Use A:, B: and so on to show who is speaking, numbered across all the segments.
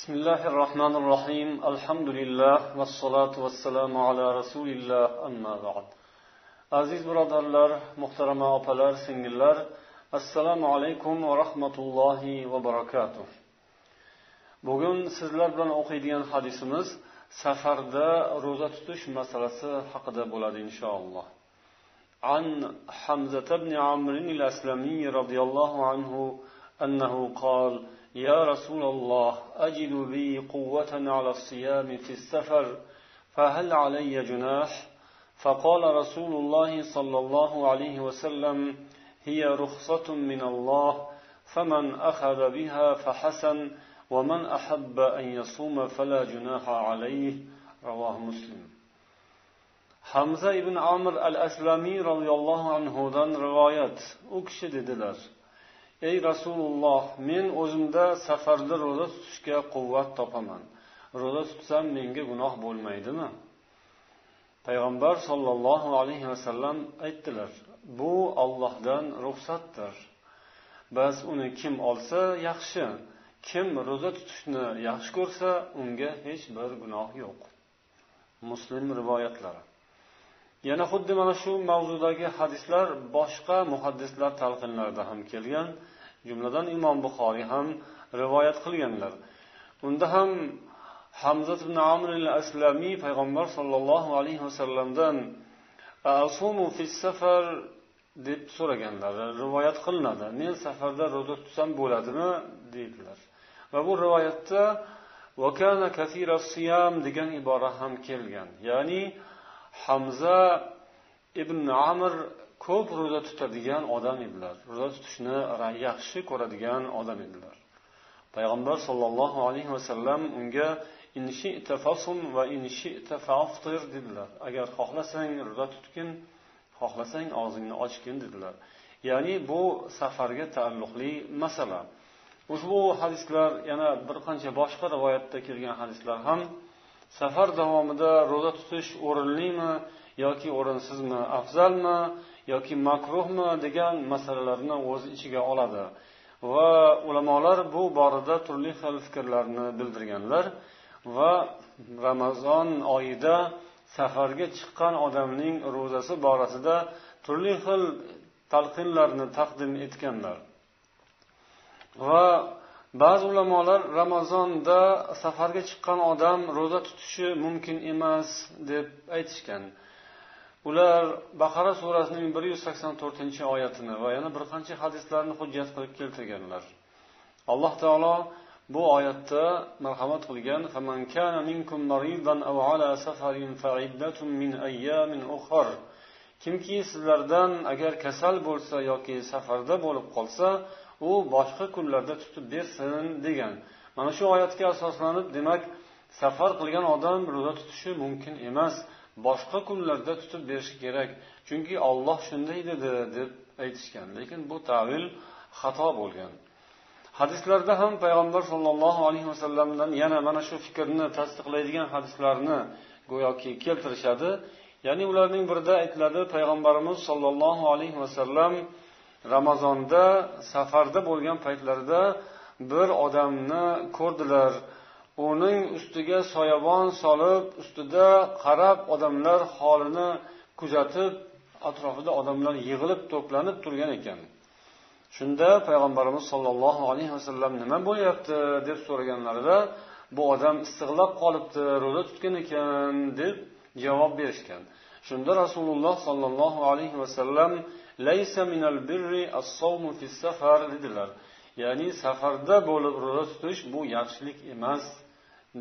A: بسم الله الرحمن الرحيم الحمد لله والصلاة والسلام على رسول الله أما بعد aziz birodarlar muhtarama opalar singillar assalomu alaykum va rahmatullohi va barakatuh bugun sizlar bilan o'qiydigan hadisimiz safarda ro'za tutish masalasi haqida bo'ladi inshaalloh عن حمزة بن عمرو الأسلمي رضي الله عنه أنه قال يا رسول الله أجد بي قوة على الصيام في السفر فهل علي جناح؟ فقال رسول الله صلى الله عليه وسلم هي رخصة من الله فمن أخذ بها فحسن ومن أحب أن يصوم فلا جناح عليه رواه مسلم. hamza ibn amir al aslamiy roziyallohu anhudan rivoyat u kishi dedilar ey rasululloh men o'zimda safarda ro'za tutishga quvvat topaman. Ro'za tutsam menga gunoh bo'lmaydimi? Payg'ambar sollallohu alayhi vasallam aytdilar bu ollohdan ruxsatdir. Bas uni kim olsa yaxshi kim ro'za tutishni yaxshi ko'rsa unga hech bir gunoh yo'q. Muslim rivoyatlari. Yana xuddi mana shu mavzudagi hadislar boshqa muhaddislar talqinlarida ham kelgan. Jumladan imom buxoriy ham rivoyat qilganlar. Unda ham hamza ibn amr al aslamiy payg'ambar sollallohu alayhi vasallamdan asumu fi safar deb so'raganlar rivoyat qilinadi. Men safarda ro'za tutsam bo'ladimi? deydilar. Va bu rivoyatda vakana kasira siyam degan ibora ham kelgan. Ya'ni hamza ibn amr ko'p ro'za tutadigan odam edilar. Ro'za tutishni yaxshi ko'radigan odam edilar. Payg'ambar sollallohu alayhi vasallam unga va dedilar. Agar xohlasang ro'za tutgin xohlasang og'zingni ochgin dedilar. Ya'ni bu safarga taalluqli masala. Ushbu hadislar yana bir qancha boshqa rivoyatda kelgan hadislar ham safar davomida ro'za tutish o'rinlimi yoki o'rinsizmi afzalmi yoki makruhmi degan masalalarni o'z ichiga oladi. Va ulamolar bu borada turli xil fikrlarni bildirganlar va ramazon oyida safarga chiqqan odamning ro'zasi borasida turli xil talqinlarni taqdim etganlar. Va ba'zi ulamolar ramazonda safarga chiqqan odam ro'za tutishi mumkin emas deb aytishgan. Ular baqara surasining bir yuz sakson to'rtinchi oyatini va yana bir qancha hadislarni hujjat qilib keltirganlar. Alloh taolo bu oyatda marhamat qilgan kimki sizlardan agar kasal bo'lsa yoki safarda bo'lib qolsa u boshqa kunlarda tutib bersin degan. Mana shu oyatga asoslanib demak safar qilgan odam ro'za tutishi mumkin emas. Boshqa kunlarda tutib berish kerak. Chunki olloh shunday dedi deb aytishgan. Lekin bu tavil xato bo'lgan. Hadislarda ham payg'ambar sollallohu alayhi vasallamdan yana mana shu fikrni tasdiqlaydigan hadislarni go'yoki keltirishadi. Ya'ni ularning birida aytiladi payg'ambarimiz sollallohu alayhi vasallam ramazonda safarda bo'lgan paytlarida bir odamni ko'rdilar. Uning ustiga soyabon solib ustida qarab odamlar holini kuzatib atrofida odamlar yig'ilib to'planib turgan ekan. Shunda payg'ambarimiz sollallohu alayhi vasallam nima bo'lyapti deb so'raganlarida bu odam istig'lab qolibdi ro'za tutgan ekan deb javob berishgan. Shunda rasululloh sollallohu alayhi vasallam laysa minal birri as-sawmu fi safar dedilar. Ya'ni safarda bo'lib ro'za tutish bu yaxshilik emas.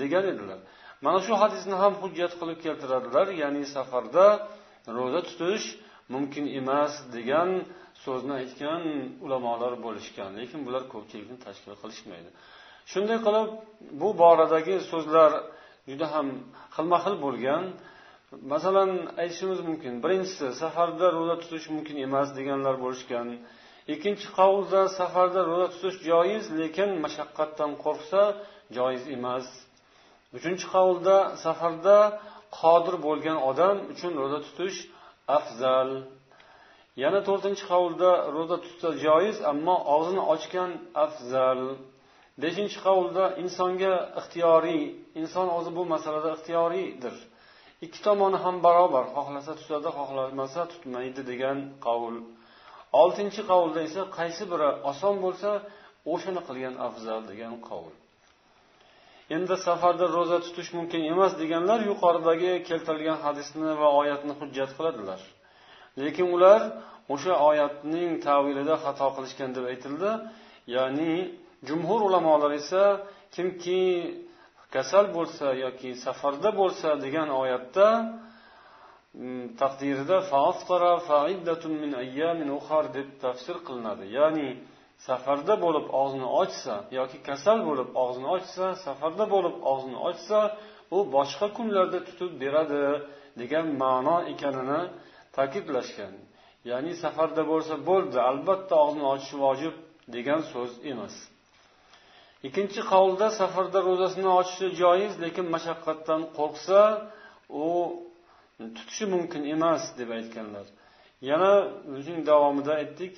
A: Degan edilar. Mana shu hadisni ham hujjat qilib keltiradilar ya'ni safarda ro'za tutish mumkin emas degan so'zni aytgan ulamolar bo'lishgan. Lekin bular ko'pchilikni tashkil qilishmaydi. Shunday qilib bu boradagi so'zlar juda ham xilma xil bo'lgan. Masalan aytishimiz mumkin. Birinchisi safarda ro'za tutish mumkin emas deganlar bo'lishgan. Ikkinchi qavulda safarda ro'za tutish joiz lekin mashaqqatdan qo'rqsa joiz emas. Uchinchi qavlda safarda qodir bo'lgan odam uchun ro'za tutish afzal. Yana to'rtinchi qavlda ro'za tutsa joiz ammo og'zini ochgan afzal. Beshinchi qavlda insonga ixtiyoriy inson o'zi bu masalada ixtiyoriydir ikki tomoni ham barobar xohlasa tutadi xohlamasa tutmaydi degan qavul oltinchi qavulda esa qaysi biri oson bo'lsa o'shani qilgan afzal degan qavul endi safarda ro'za tutish mumkin emas deganlar yuqoridagi keltirilgan hadisni va oyatni hujjat qiladilar. Lekin ular o'sha oyatning tavilida xato qilishgan deb aytildi. Ya'ni jumhur ulamolar esa kimki kasal bo'lsa yoki safarda bo'lsa degan oyatda mm, taqdirida deb tafsir qilinadi. Ya'ni safarda bo'lib og'zini ochsa yoki kasal bo'lib og'zini ochsa safarda bo'lib og'zini ochsa u boshqa kunlarda tutib beradi degan ma'no ekanini ta'kidlashgan. Ya'ni safarda bo'lsa bo'ldi albatta og'zini ochishi vojib degan so'z emas. Ikkinchi qavlda safarda ro'zasini ochishi joiz lekin mashaqqatdan qo'rqsa u tutishi mumkin emas deb aytganlar. Yana o'zining davomida aytdik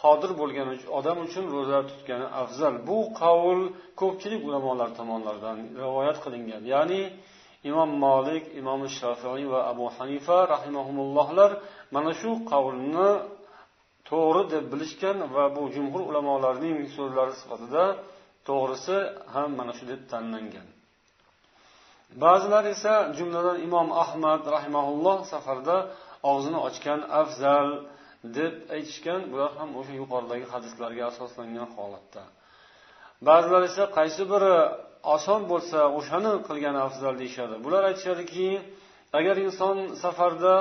A: qodir bo'lgan odam uchun ro'za tutgani afzal. Bu qavul ko'pchilik ulamolar tomonidan rivoyat qilingan. Ya'ni imom molik imom shofiy va abu hanifa rahimahumullohlar mana shu qavlni to'g'ri deb bilishgan va bu jumhur ulamolarning so'zlari sifatida to'g'risi ham mana shu deb tanlangan. Ba'zilar esa jumladan imom ahmad rahimaulloh safarda og'zini ochgan afzal deb aytishgan bular ham o'sha yuqoridagi hadislarga asoslangan holatda. Ba'zilar esa qaysi biri oson bo'lsa o'shani qilgani afzal deyishadi. Bular aytishadiki agar inson safarda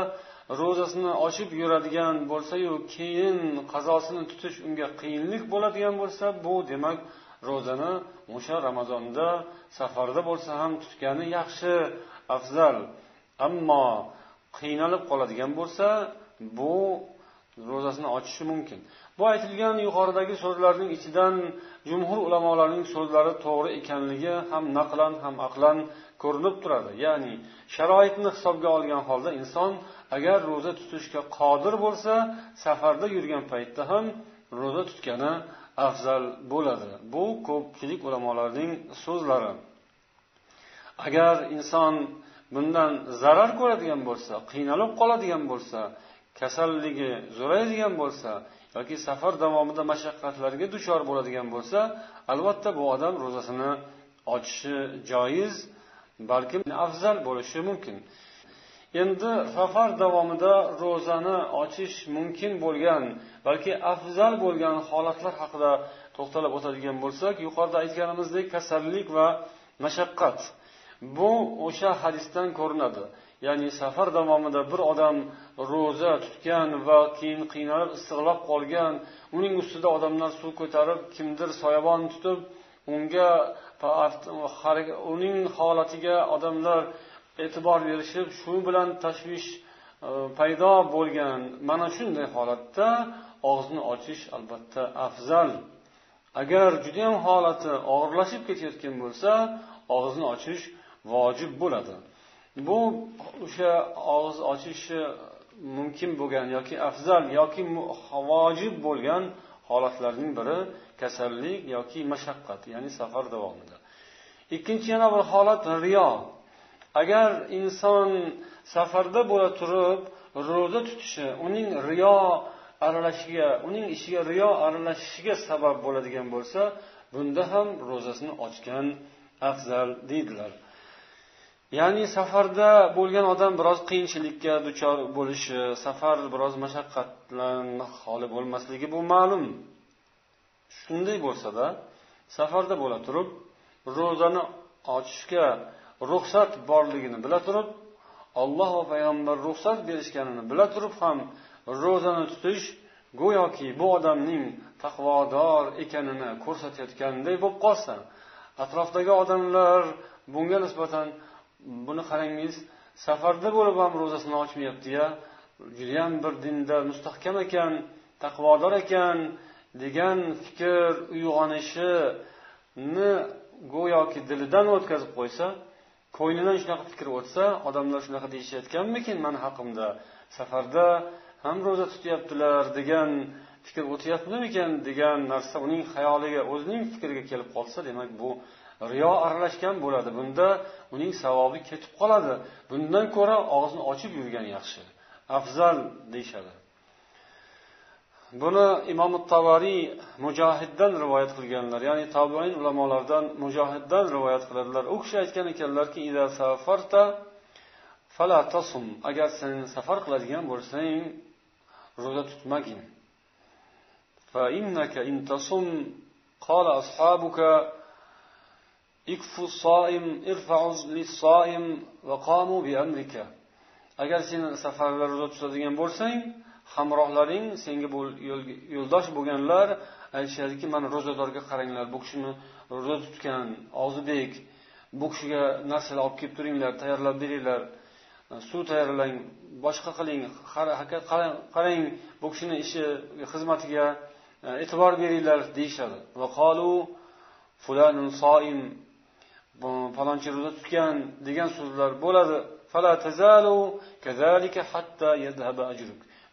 A: ro'zasini ochib yuradigan bo'lsayu keyin qazosini tutish unga qiyinlik bo'ladigan bo'lsa bu demak ro'zani o'sha ramazonda safarda bo'lsa ham tutgani yaxshi afzal. Ammo qiynalib qoladigan bo'lsa bu ro'zasini ochishi mumkin. Bu aytilgan yuqoridagi so'zlarning ichidan jumhur ulamolarning so'zlari to'g'ri ekanligi ham naqlan ham aqlan ko'rinib turadi. Ya'ni sharoitni hisobga olgan holda inson agar ro'za tutishga qodir bo'lsa safarda yurgan paytda ham ro'za tutgani afzal bo'ladi. Bu ko'pchilik ulamolarning so'zlari. Agar inson bundan zarar ko'radigan bo'lsa qiynalib qoladigan bo'lsa kasalligi zo'raydigan bo'lsa yoki safar davomida mashaqqatlarga duchor bo'ladigan bo'lsa albatta bu odam ro'zasini ochishi joiz balkim afzal bo'lishi mumkin. Endi safar davomida ro'zani ochish mumkin bo'lgan balki afzal bo'lgan holatlar haqida to'xtalib o'tadigan bo'lsak yuqorida aytganimizdek kasallik va mashaqqat. Bu o'sha hadisdan ko'rinadi. Ya'ni safar davomida bir odam ro'za tutgan va keyin qiynalib issiqlab qolgan uning ustida odamlar suv ko'tarib kimdir soyabon tutib unga uning holatiga odamlar e'tibor berishib shu bilan tashvish e, paydo bo'lgan. Mana shunday holatda og'izni ochish albatta afzal. Agar judayam holati og'irlashib ketayotgan bo'lsa og'izni ochish vojib bo'ladi. Bu o'sha og'iz ochishi mumkin bo'lgan yoki afzal yoki vojib bo'lgan holatlarning biri kasallik yoki mashaqqat ya'ni safar davomida. Ikkinchi yana bir holat riyo. Agar inson safarda bo'la turib ro'za tutishi uning riyo aralashishiga uning ishiga riyo aralashishiga sabab bo'ladigan bo'lsa bunda ham ro'zasini ochgan afzal deydilar. Ya'ni safarda bo'lgan odam biroz qiyinchilikka duchor bo'lishi safar biroz mashaqqatdan xoli bo'lmasligi bu ma'lum. Shunday bo'lsada safarda bo'la turib ro'zani ochishga ruxsat borligini bila turib olloh va payg'ambar ruxsat berishganini bila turib ham ro'zani tutish go'yoki bu odamning taqvodor ekanini ko'rsatayotganday bo'lib qolsa atrofdagi odamlar bunga nisbatan buni qarangiz safarda bo'lib ham ro'zasini ochmayaptiya judayam bir dinda mustahkam ekan taqvodor ekan degan fikr uyg'onishini go'yoki dilidan o'tkazib qo'ysa ko'nglidan shunaqa fikr o'tsa odamlar shunaqa deyishayotganmikin mani haqimda safarda ham ro'za tutyaptilar degan fikr o'tyaptimikan degan narsa uning xayoliga o'zining fikriga kelib qolsa demak bu riyo aralashgan bo'ladi bunda uning savobi ketib qoladi bundan ko'ra og'zini ochib yurgan yaxshi afzal deyishadi buni imom tavariy mujohiddan rivoyat qilganlar ya'ni tabiin ulamolardan mujohiddan rivoyat qiladilar u kishi aytgan ekanlarki agar sen safar qiladigan bo'lsang ro'za tutmagin فإنك إن تصم قال أصحابك ikfu soim irfa'uz lis-soim va qamu bi amrika agar sen safarlar ro'za tutadigan bo'lsang hamrohlaring senga yo'ldosh bo'lganlar aytishadiki mana ro'zadorga qaranglar bu kishini ro'za tutgan og'zibek bu kishiga narsalar olib kelib turinglar tayyorlab beringlar suv tayyorlang boshqa qiling qarang bu kishini ishi xizmatiga e, e'tibor beringlar deyishadi. Va soim falonchi ro'za tutgan degan so'zlar bo'ladi.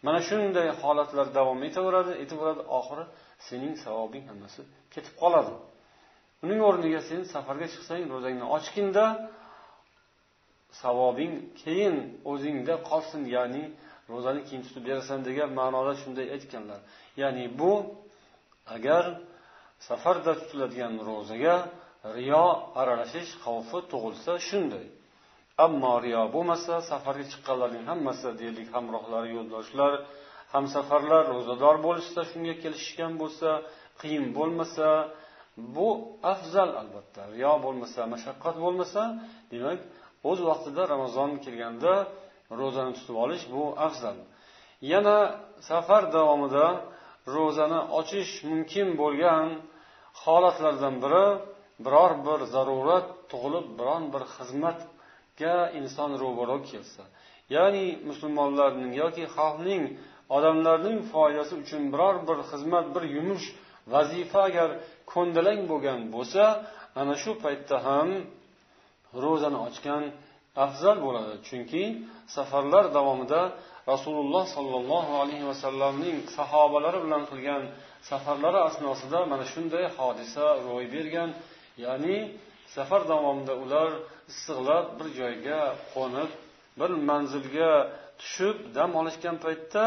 A: Mana shunday holatlar davom etaveradi etaveradi oxiri sening savobing hammasi ketib qoladi. Uning o'rniga sen safarga chiqsang ro'zangni ochginda savobing keyin o'zingda qolsin ya'ni ro'zani keyin tutib berasan degan ma'noda shunday aytganlar. Ya'ni bu agar safarda tutiladigan ro'zaga riyo aralashish xavfi tug'ilsa shunday. Ammo riyo bo'lmasa safarga chiqqanlarning hammasi deylik hamrohlari yo'ldoshlar hamsafarlar ro'zador bo'lishsa shunga kelishishgan bo'lsa qiyin bo'lmasa bu afzal albatta. Riyo bo'lmasa mashaqqat bo'lmasa demak o'z vaqtida ramazon kelganda ro'zani tutib olish bu afzal. Yana safar davomida ro'zani ochish mumkin bo'lgan holatlardan biri biror bir zarurat tug'ilib biron bir xizmatga inson ro'baro kelsa ya'ni musulmonlarning yoki xalqning odamlarning foydasi uchun biror bir xizmat bir yumush vazifa agar ko'ndalang bo'lgan bo'lsa ana shu paytda ham ro'zani ochgan afzal bo'ladi. Chunki safarlar davomida rasululloh sollallohu alayhi vasallamning sahobalari bilan qilgan safarlari asnosida mana shunday hodisa ro'y bergan ya'ni safar davomida ular issiqlab bir joyga qo'nib bir manzilga tushib dam olishgan paytda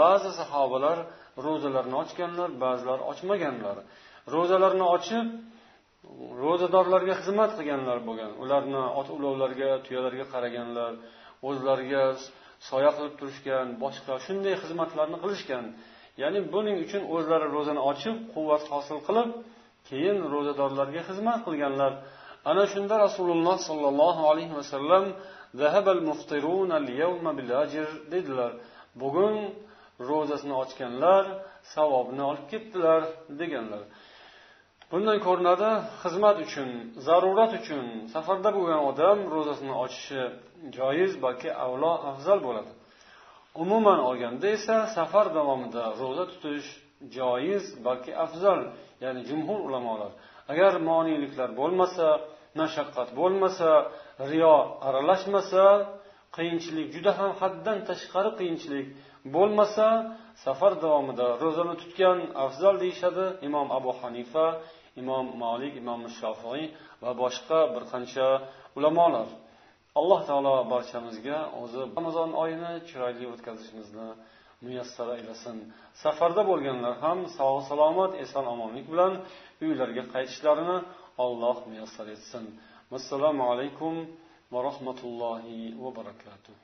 A: ba'zi sahobalar ro'zalarni ochganlar ba'zilar ochmaganlar. Ro'zalarni ochib ro'zadorlarga xizmat qilganlar bo'lgan. Ularni ot ulovlarga tuyalarga qaraganlar o'zlariga soya qilib turishgan boshqa shunday xizmatlarni qilishgan. Ya'ni buning uchun o'zlari ro'zani ochib quvvat hosil qilib keyin ro'zadorlarga xizmat qilganlar. Ana shunda rasululloh sollallohu alayhi vasallam dedilar. Bugun ro'zasini ochganlar savobni olib ketdilar deganlar. Bundan ko'rinadi xizmat uchun zarurat uchun safarda bo'lgan odam ro'zasini ochishi joiz balki avlo afzal bo'ladi. Umuman olganda esa safar davomida ro'za tutish joiz balki afzal. Ya'ni jumhur ulamolar. Agar moniyliklar bo'lmasa mashaqqat bo'lmasa riyo aralashmasa qiyinchilik juda ham haddan tashqari qiyinchilik bo'lmasa safar davomida ro'zani tutgan afzal deyishadi imom abu hanifa imom molik imom shofiy va boshqa bir qancha ulamolar. Alloh taolo barchamizga o'zi ramazon oyini chiroyli o'tkazishimizni muyassar aylasin safarda bo'lganlar ham sog' salomat eson omonlik bilan uylariga qaytishlarini alloh muyassar etsin. Assalomu alaykum va rahmatullohi va barakatuh.